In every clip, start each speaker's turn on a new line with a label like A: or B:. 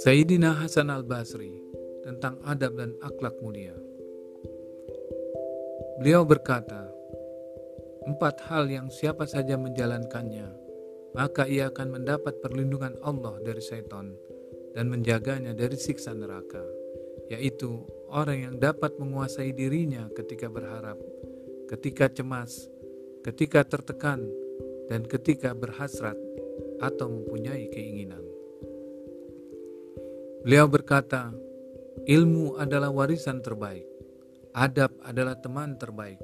A: Sayyidina Hasan al-Basri tentang adab dan akhlak mulia. Beliau berkata, empat hal yang siapa saja menjalankannya, maka ia akan mendapat perlindungan Allah dari setan dan menjaganya dari siksa neraka, yaitu orang yang dapat menguasai dirinya ketika berharap, ketika cemas, ketika tertekan, dan ketika berhasrat atau mempunyai keinginan. Beliau berkata, ilmu adalah warisan terbaik, adab adalah teman terbaik,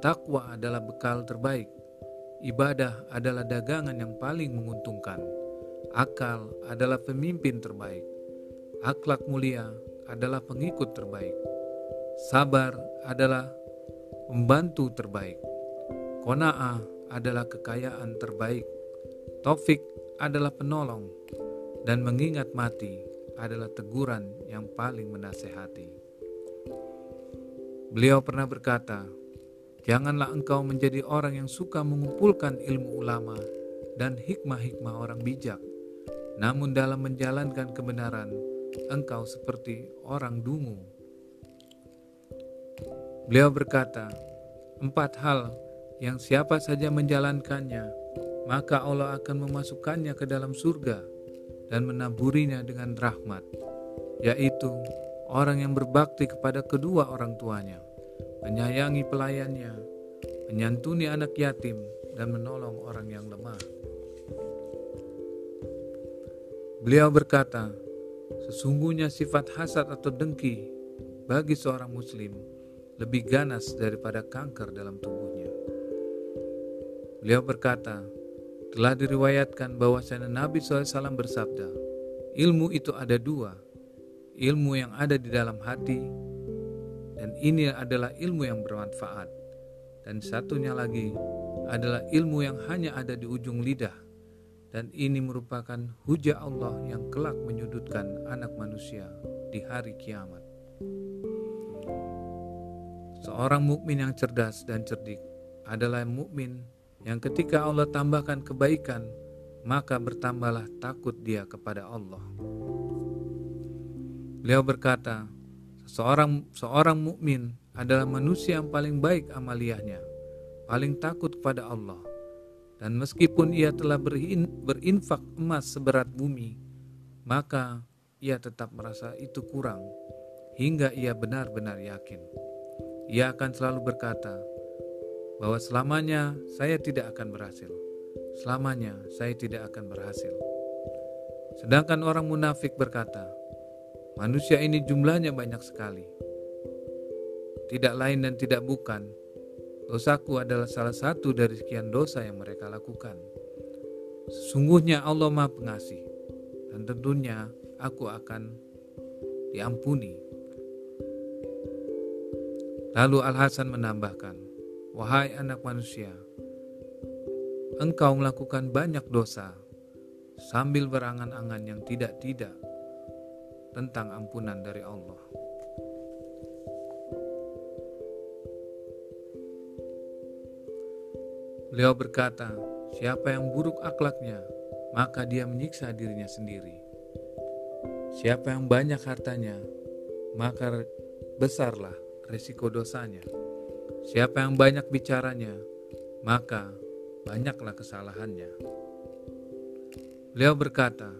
A: takwa adalah bekal terbaik, ibadah adalah dagangan yang paling menguntungkan, akal adalah pemimpin terbaik, akhlak mulia adalah pengikut terbaik, sabar adalah pembantu terbaik, kona'ah adalah kekayaan terbaik, taufik adalah penolong, dan mengingat mati adalah teguran yang paling menasehati. Beliau pernah berkata, "Janganlah engkau menjadi orang yang suka mengumpulkan ilmu ulama dan hikmah-hikmah orang bijak, namun dalam menjalankan kebenaran, engkau seperti orang dungu." Beliau berkata, "Empat hal yang siapa saja menjalankannya, maka Allah akan memasukkannya ke dalam surga." dan menaburinya dengan rahmat, yaitu orang yang berbakti kepada kedua orang tuanya, menyayangi pelayannya, menyantuni anak yatim, dan menolong orang yang lemah. Beliau berkata, sesungguhnya sifat hasad atau dengki bagi seorang muslim lebih ganas daripada kanker dalam tubuhnya. Beliau berkata, telah diriwayatkan bahwasanya Nabi SAW bersabda, ilmu itu ada dua, ilmu yang ada di dalam hati, dan ini adalah ilmu yang bermanfaat. Dan satunya lagi adalah ilmu yang hanya ada di ujung lidah, dan ini merupakan hujah Allah yang kelak menyudutkan anak manusia di hari kiamat. Seorang mukmin yang cerdas dan cerdik adalah mukmin yang ketika Allah tambahkan kebaikan, maka bertambahlah takut dia kepada Allah. Beliau berkata, seorang seorang mukmin adalah manusia yang paling baik amaliyahnya, paling takut kepada Allah. Dan meskipun ia telah berin, berinfak emas seberat bumi, maka ia tetap merasa itu kurang hingga ia benar-benar yakin. Ia akan selalu berkata, bahwa selamanya saya tidak akan berhasil. Selamanya saya tidak akan berhasil. Sedangkan orang munafik berkata, manusia ini jumlahnya banyak sekali. Tidak lain dan tidak bukan, dosaku adalah salah satu dari sekian dosa yang mereka lakukan. Sesungguhnya Allah Maha Pengasih, dan tentunya aku akan diampuni. Lalu Al Hasan menambahkan, Wahai anak manusia, engkau melakukan banyak dosa sambil berangan-angan yang tidak-tidak tentang ampunan dari Allah. Beliau berkata, siapa yang buruk akhlaknya, maka dia menyiksa dirinya sendiri. Siapa yang banyak hartanya, maka besarlah risiko dosanya. Siapa yang banyak bicaranya, maka banyaklah kesalahannya. Beliau berkata,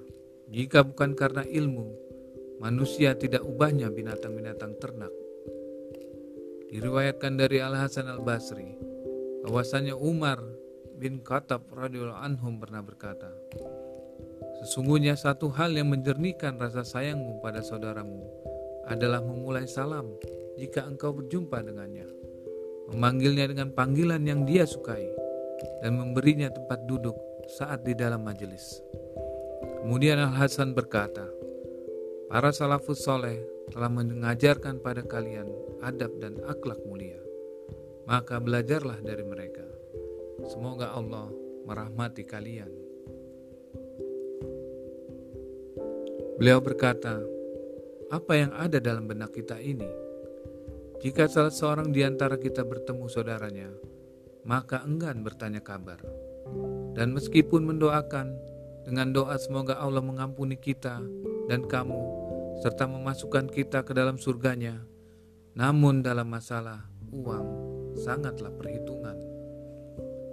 A: jika bukan karena ilmu, manusia tidak ubahnya binatang-binatang ternak. Diriwayatkan dari Al Hasan Al Basri, bahwasanya Umar bin Khattab radhiyallahu anhum pernah berkata, Sesungguhnya satu hal yang menjernihkan rasa sayangmu pada saudaramu adalah memulai salam jika engkau berjumpa dengannya memanggilnya dengan panggilan yang dia sukai, dan memberinya tempat duduk saat di dalam majelis. Kemudian Al-Hasan berkata, Para salafus soleh telah mengajarkan pada kalian adab dan akhlak mulia. Maka belajarlah dari mereka. Semoga Allah merahmati kalian. Beliau berkata, apa yang ada dalam benak kita ini? Jika salah seorang di antara kita bertemu saudaranya, maka enggan bertanya kabar. Dan meskipun mendoakan dengan doa semoga Allah mengampuni kita dan kamu serta memasukkan kita ke dalam surganya, namun dalam masalah uang sangatlah perhitungan.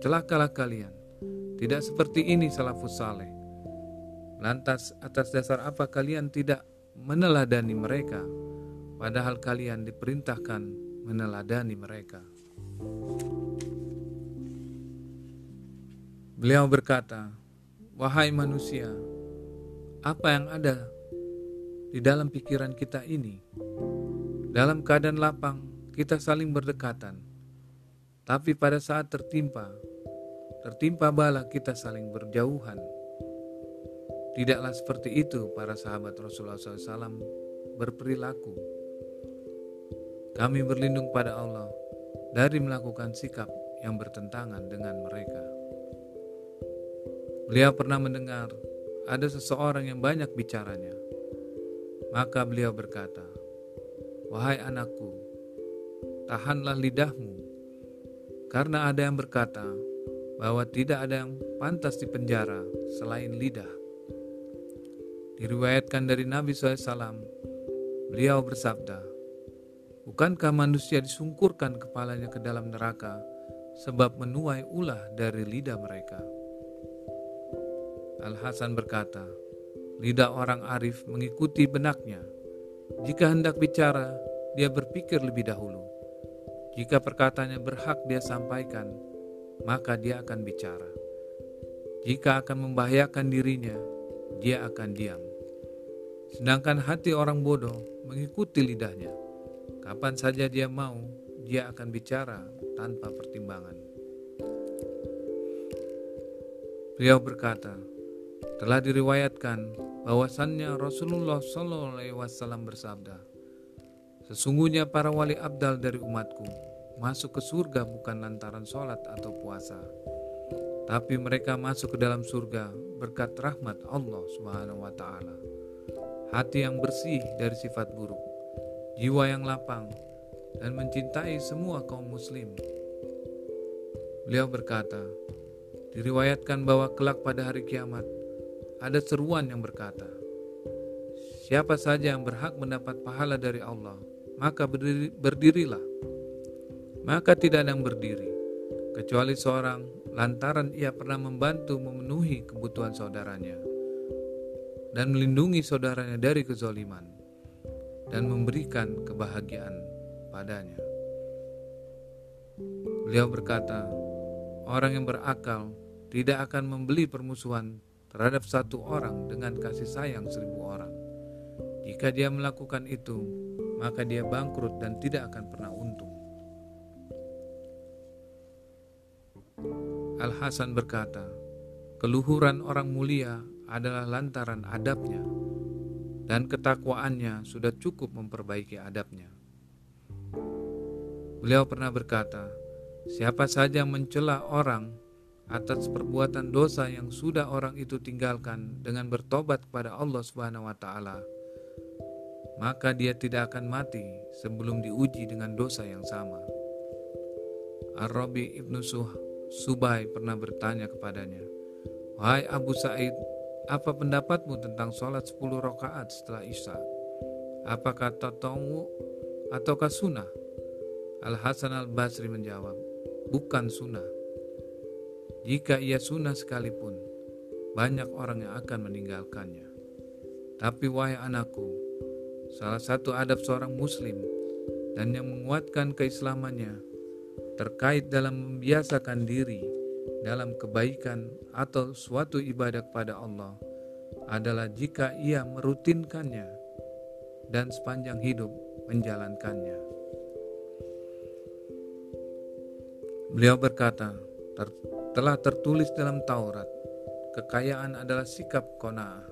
A: Celakalah kalian, tidak seperti ini salafus saleh. Lantas atas dasar apa kalian tidak meneladani mereka, padahal kalian diperintahkan meneladani mereka. Beliau berkata, "Wahai manusia, apa yang ada di dalam pikiran kita ini? Dalam keadaan lapang, kita saling berdekatan, tapi pada saat tertimpa, tertimpa bala, kita saling berjauhan." Tidaklah seperti itu para sahabat Rasulullah SAW berperilaku. Kami berlindung pada Allah dari melakukan sikap yang bertentangan dengan mereka. Beliau pernah mendengar ada seseorang yang banyak bicaranya. Maka beliau berkata, "Wahai anakku, tahanlah lidahmu, karena ada yang berkata bahwa tidak ada yang pantas di penjara selain lidah." Diriwayatkan dari Nabi SAW, beliau bersabda, Bukankah manusia disungkurkan kepalanya ke dalam neraka sebab menuai ulah dari lidah mereka?' Al-Hasan berkata, lidah orang arif mengikuti benaknya. Jika hendak bicara, dia berpikir lebih dahulu. Jika perkataannya berhak dia sampaikan, maka dia akan bicara. Jika akan membahayakan dirinya, dia akan diam. Sedangkan hati orang bodoh mengikuti lidahnya. Kapan saja dia mau, dia akan bicara tanpa pertimbangan. Beliau berkata, telah diriwayatkan bahwasannya Rasulullah Wasallam bersabda, Sesungguhnya para wali abdal dari umatku masuk ke surga bukan lantaran sholat atau puasa, tapi mereka masuk ke dalam surga berkat rahmat Allah Subhanahu wa Ta'ala. Hati yang bersih dari sifat buruk, jiwa yang lapang, dan mencintai semua kaum Muslim. Beliau berkata, diriwayatkan bahwa kelak pada hari kiamat ada seruan yang berkata, Siapa saja yang berhak mendapat pahala dari Allah, maka berdiri, berdirilah. Maka tidak ada yang berdiri, kecuali seorang lantaran ia pernah membantu memenuhi kebutuhan saudaranya dan melindungi saudaranya dari kezoliman dan memberikan kebahagiaan padanya. Beliau berkata, orang yang berakal tidak akan membeli permusuhan terhadap satu orang dengan kasih sayang seribu orang. Jika dia melakukan itu, maka dia bangkrut dan tidak akan pernah untung. Al-Hasan berkata, keluhuran orang mulia adalah lantaran adabnya dan ketakwaannya sudah cukup memperbaiki adabnya. Beliau pernah berkata, siapa saja mencela orang atas perbuatan dosa yang sudah orang itu tinggalkan dengan bertobat kepada Allah Subhanahu wa taala maka dia tidak akan mati sebelum diuji dengan dosa yang sama Ar-Rabi Ibnu Suh, Subai pernah bertanya kepadanya Wahai Abu Sa'id apa pendapatmu tentang sholat 10 rakaat setelah Isya? Apakah tatawu ataukah sunnah? Al-Hasan Al-Basri menjawab bukan sunnah. Jika ia sunnah sekalipun, banyak orang yang akan meninggalkannya. Tapi wahai anakku, salah satu adab seorang muslim dan yang menguatkan keislamannya terkait dalam membiasakan diri dalam kebaikan atau suatu ibadah kepada Allah adalah jika ia merutinkannya dan sepanjang hidup menjalankannya. Beliau berkata, telah tertulis dalam Taurat, kekayaan adalah sikap kona'ah.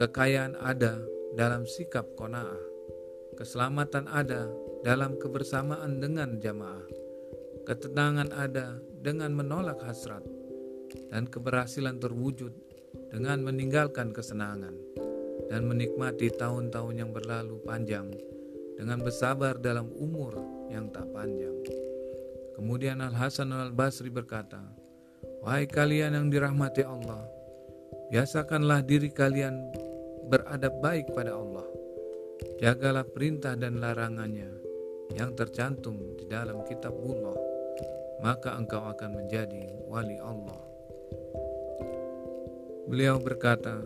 A: Kekayaan ada dalam sikap kona'ah. Keselamatan ada dalam kebersamaan dengan jamaah. Ketenangan ada dengan menolak hasrat. Dan keberhasilan terwujud dengan meninggalkan kesenangan. Dan menikmati tahun-tahun yang berlalu panjang dengan bersabar dalam umur yang tak panjang. Kemudian Al Hasan Al Basri berkata, "Wahai kalian yang dirahmati Allah, biasakanlah diri kalian beradab baik pada Allah. Jagalah perintah dan larangannya yang tercantum di dalam kitabullah, maka engkau akan menjadi wali Allah." Beliau berkata,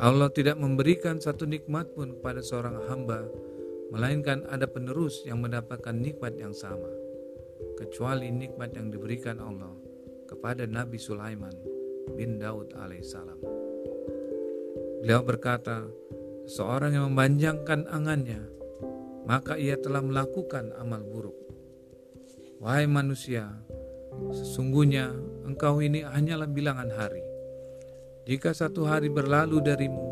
A: Allah tidak memberikan satu nikmat pun kepada seorang hamba, melainkan ada penerus yang mendapatkan nikmat yang sama, kecuali nikmat yang diberikan Allah kepada Nabi Sulaiman bin Daud alaihissalam. Beliau berkata, seorang yang memanjangkan angannya, maka ia telah melakukan amal buruk. Wahai manusia, sesungguhnya engkau ini hanyalah bilangan hari jika satu hari berlalu darimu,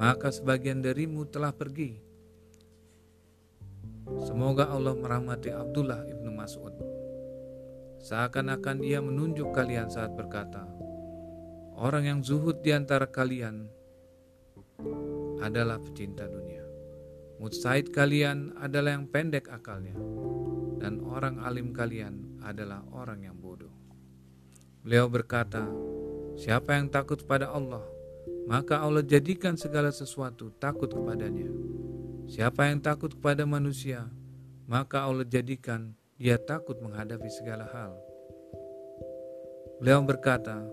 A: maka sebagian darimu telah pergi. Semoga Allah merahmati Abdullah ibnu Mas'ud. Seakan-akan ia menunjuk kalian saat berkata, Orang yang zuhud di antara kalian adalah pecinta dunia. Mutsaid kalian adalah yang pendek akalnya, dan orang alim kalian adalah orang yang bodoh. Beliau berkata, Siapa yang takut pada Allah, maka Allah jadikan segala sesuatu takut kepadanya. Siapa yang takut kepada manusia, maka Allah jadikan dia takut menghadapi segala hal. Beliau berkata,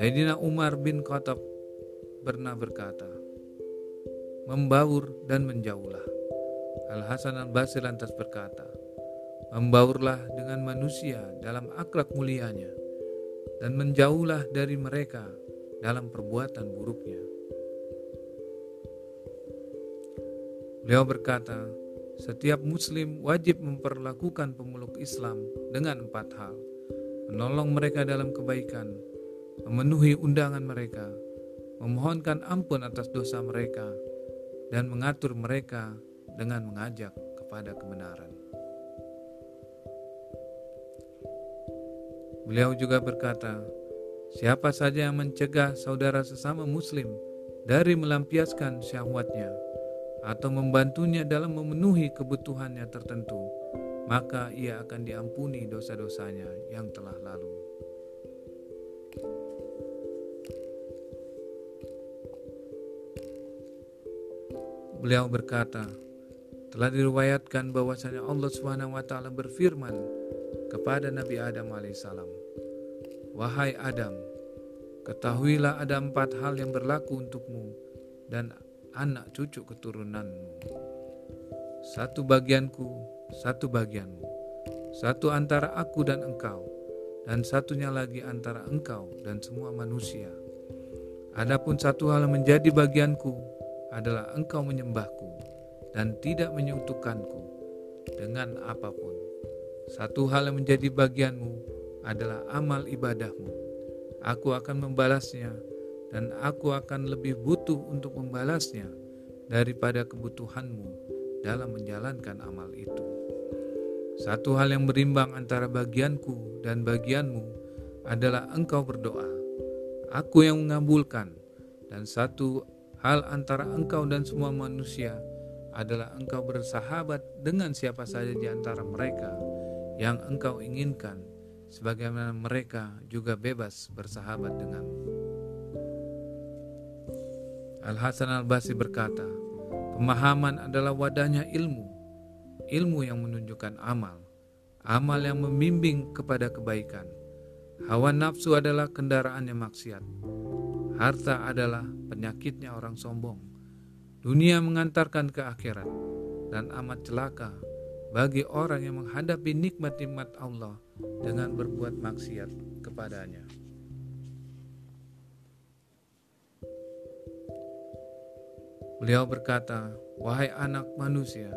A: Sayyidina Umar bin Khattab pernah berkata, membaur dan menjauhlah. Al-Hasan al-Basri lantas berkata, membaurlah dengan manusia dalam akhlak mulianya dan menjauhlah dari mereka dalam perbuatan buruknya. Beliau berkata, setiap muslim wajib memperlakukan pemeluk Islam dengan empat hal. Menolong mereka dalam kebaikan, memenuhi undangan mereka, memohonkan ampun atas dosa mereka, dan mengatur mereka dengan mengajak kepada kebenaran. Beliau juga berkata, Siapa saja yang mencegah saudara sesama muslim dari melampiaskan syahwatnya atau membantunya dalam memenuhi kebutuhannya tertentu, maka ia akan diampuni dosa-dosanya yang telah lalu. Beliau berkata, telah diriwayatkan bahwasanya Allah Subhanahu wa taala berfirman kepada Nabi Adam alaihissalam, Wahai Adam, ketahuilah ada empat hal yang berlaku untukmu dan anak cucu keturunanmu. Satu bagianku, satu bagianmu. Satu antara aku dan engkau, dan satunya lagi antara engkau dan semua manusia. Adapun satu hal yang menjadi bagianku adalah engkau menyembahku dan tidak menyekutukanku dengan apa pun. Satu hal yang menjadi bagianmu adalah amal ibadahmu. Aku akan membalasnya dan aku akan lebih butuh untuk membalasnya daripada kebutuhanmu dalam menjalankan amal itu. Satu hal yang berimbang antara bagianku dan bagianmu adalah engkau berdoa. Aku yang mengabulkan dan satu hal antara engkau dan semua manusia adalah engkau bersahabat dengan siapa saja di antara mereka yang engkau inginkan sebagaimana mereka juga bebas bersahabat denganmu. Al-Hasan al-Basri berkata, pemahaman adalah wadahnya ilmu, ilmu yang menunjukkan amal, amal yang membimbing kepada kebaikan. Hawa nafsu adalah kendaraannya maksiat. Harta adalah penyakitnya orang sombong. Dunia mengantarkan ke akhirat dan amat celaka bagi orang yang menghadapi nikmat-nikmat Allah dengan berbuat maksiat kepadanya. Beliau berkata, "Wahai anak manusia,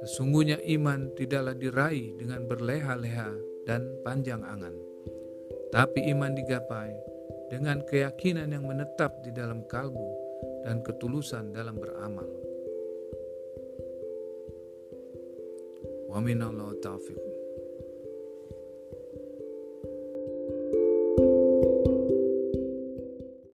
A: sesungguhnya iman tidaklah diraih dengan berleha-leha dan panjang angan, tapi iman digapai dengan keyakinan yang menetap di dalam kalbu dan ketulusan dalam beramal." Wa minallahu taufiq.